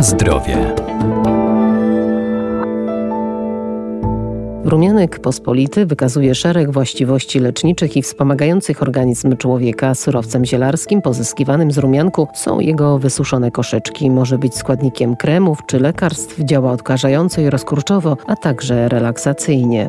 Na zdrowie. Rumianek pospolity wykazuje szereg właściwości leczniczych i wspomagających organizm człowieka. Surowcem zielarskim pozyskiwanym z rumianku są jego wysuszone koszyczki. Może być składnikiem kremów czy lekarstw, działa odkażająco i rozkurczowo, a także relaksacyjnie.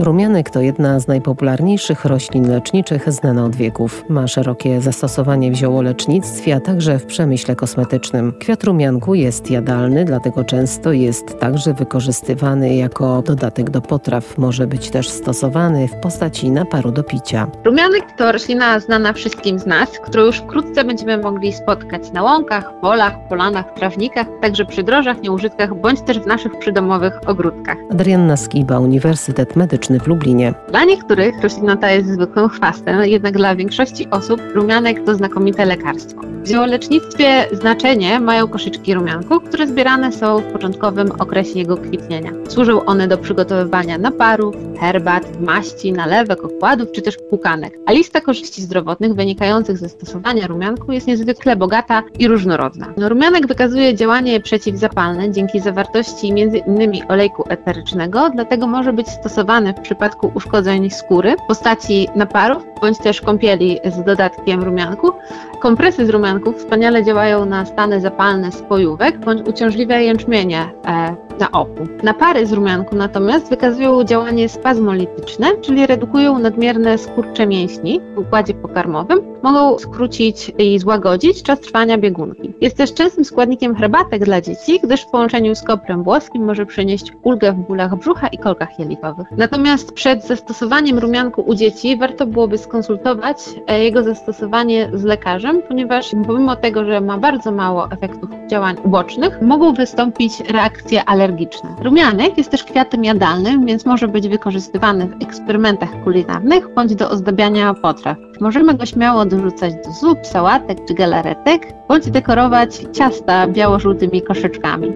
Rumianek to jedna z najpopularniejszych roślin leczniczych znana od wieków. Ma szerokie zastosowanie w ziołolecznictwie, a także w przemyśle kosmetycznym. Kwiat rumianku jest jadalny, dlatego często jest także wykorzystywany jako dodatek do potraw. Może być też stosowany w postaci naparu do picia. Rumianek to roślina znana wszystkim z nas, którą już wkrótce będziemy mogli spotkać na łąkach, polach, polanach, trawnikach, także przy drożach, nieużytkach, bądź też w naszych przydomowych ogródkach. Adrianna Skiba, Uniwersytet Medyczny w Lublinie. Dla niektórych roślina ta jest zwykłym chwastem, jednak dla większości osób rumianek to znakomite lekarstwo. W ziołolecznictwie znaczenie mają koszyczki rumianku, które zbierane są w początkowym okresie jego kwitnienia. Służą one do przygotowywania naparów, herbat, maści, nalewek, okładów czy też płukanek. A lista korzyści zdrowotnych wynikających ze stosowania rumianku jest niezwykle bogata i różnorodna. Rumianek wykazuje działanie przeciwzapalne dzięki zawartości m.in. olejku eterycznego, dlatego może być stosowany w przypadku uszkodzeń skóry w postaci naparów bądź też kąpieli z dodatkiem rumianku. Kompresy z rumianków wspaniale działają na stany zapalne spojówek bądź uciążliwe jęczmienie e, na oku. Napary z rumianku natomiast wykazują działanie spazmolityczne, czyli redukują nadmierne skurcze mięśni w układzie pokarmowym, mogą skrócić i złagodzić czas trwania biegunki. Jest też częstym składnikiem herbatek dla dzieci, gdyż w połączeniu z koprem włoskim może przynieść ulgę w bólach brzucha i kolkach jelitowych. Natomiast przed zastosowaniem rumianku u dzieci warto byłoby skonsultować e, jego zastosowanie z lekarzem, ponieważ pomimo tego, że ma bardzo mało efektów działań ubocznych, mogą wystąpić reakcje alergiczne. Rumianek jest też kwiatem jadalnym, więc może być wykorzystywany w eksperymentach kulinarnych bądź do ozdabiania potraw. Możemy go śmiało dorzucać do zup, sałatek czy galaretek, bądź dekorować ciasta biało-żółtymi koszyczkami.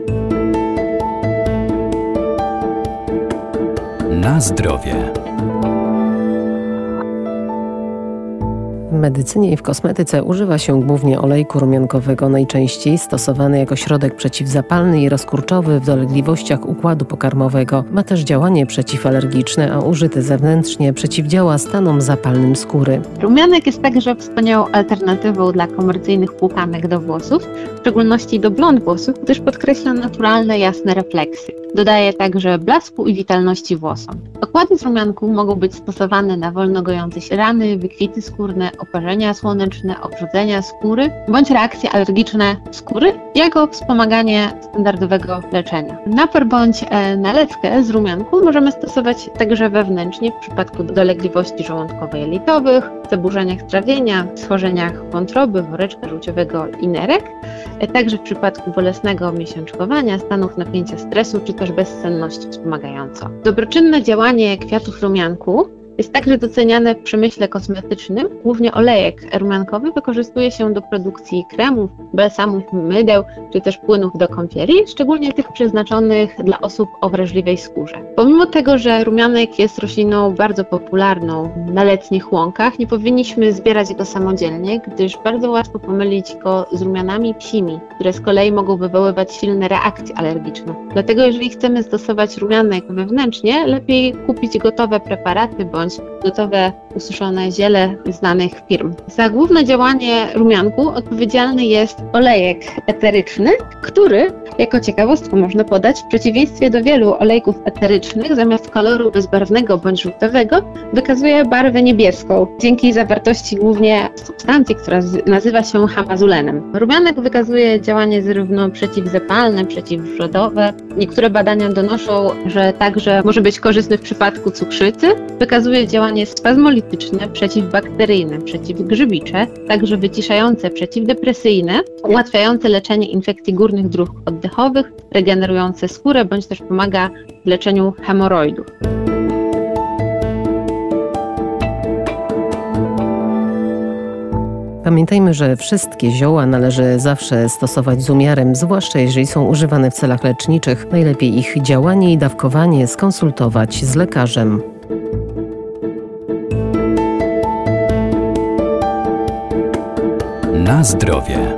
Na zdrowie. Medycynie i w kosmetyce używa się głównie olejku rumiankowego, najczęściej stosowany jako środek przeciwzapalny i rozkurczowy w dolegliwościach układu pokarmowego. Ma też działanie przeciwalergiczne, a użyty zewnętrznie przeciwdziała stanom zapalnym skóry. Rumianek jest także wspaniałą alternatywą dla komercyjnych płukanek do włosów, w szczególności do blond włosów, gdyż podkreśla naturalne, jasne refleksy. Dodaje także blasku i witalności włosom. Okłady z rumianku mogą być stosowane na wolno gojące się rany, wykwity skórne, oparzenia słoneczne, obrzucenia skóry bądź reakcje alergiczne skóry, jako wspomaganie standardowego leczenia. Napar bądź e, nalewkę z rumianku możemy stosować także wewnętrznie w przypadku dolegliwości żołądkowo-jelitowych, zaburzeniach trawienia, schorzeniach wątroby, woreczka żółciowego i nerek, e, także w przypadku bolesnego miesiączkowania, stanów napięcia stresu czy też bezsenności wspomagająco. Dobroczynne działanie kwiatów rumianku jest także doceniane w przemyśle kosmetycznym. Głównie olejek rumiankowy wykorzystuje się do produkcji kremów, balsamów, mydeł czy też płynów do kąpieli, szczególnie tych przeznaczonych dla osób o wrażliwej skórze. Pomimo tego, że rumianek jest rośliną bardzo popularną na letnich łąkach, nie powinniśmy zbierać go samodzielnie, gdyż bardzo łatwo pomylić go z rumianami psimi, które z kolei mogą wywoływać silne reakcje alergiczne. Dlatego jeżeli chcemy stosować rumianek wewnętrznie, lepiej kupić gotowe preparaty bądź bądź gotowe ususzone ziele znanych firm. Za główne działanie rumianku odpowiedzialny jest olejek eteryczny, który jako ciekawostkę można podać, w przeciwieństwie do wielu olejków eterycznych, zamiast koloru bezbarwnego bądź żółtowego, wykazuje barwę niebieską, dzięki zawartości głównie substancji, która nazywa się hamazulenem. Rumianek wykazuje działanie zarówno przeciwzapalne, przeciwrzodowe. Niektóre badania donoszą, że także może być korzystny w przypadku cukrzycy. Wykazuje działanie spazmolityczne, przeciwbakteryjne, przeciwgrzybicze, także wyciszające, przeciwdepresyjne, ułatwiające leczenie infekcji górnych dróg oddechowych, regenerujące skórę, bądź też pomaga w leczeniu hemoroidów. Pamiętajmy, że wszystkie zioła należy zawsze stosować z umiarem, zwłaszcza jeżeli są używane w celach leczniczych. Najlepiej ich działanie i dawkowanie skonsultować z lekarzem. Na zdrowie.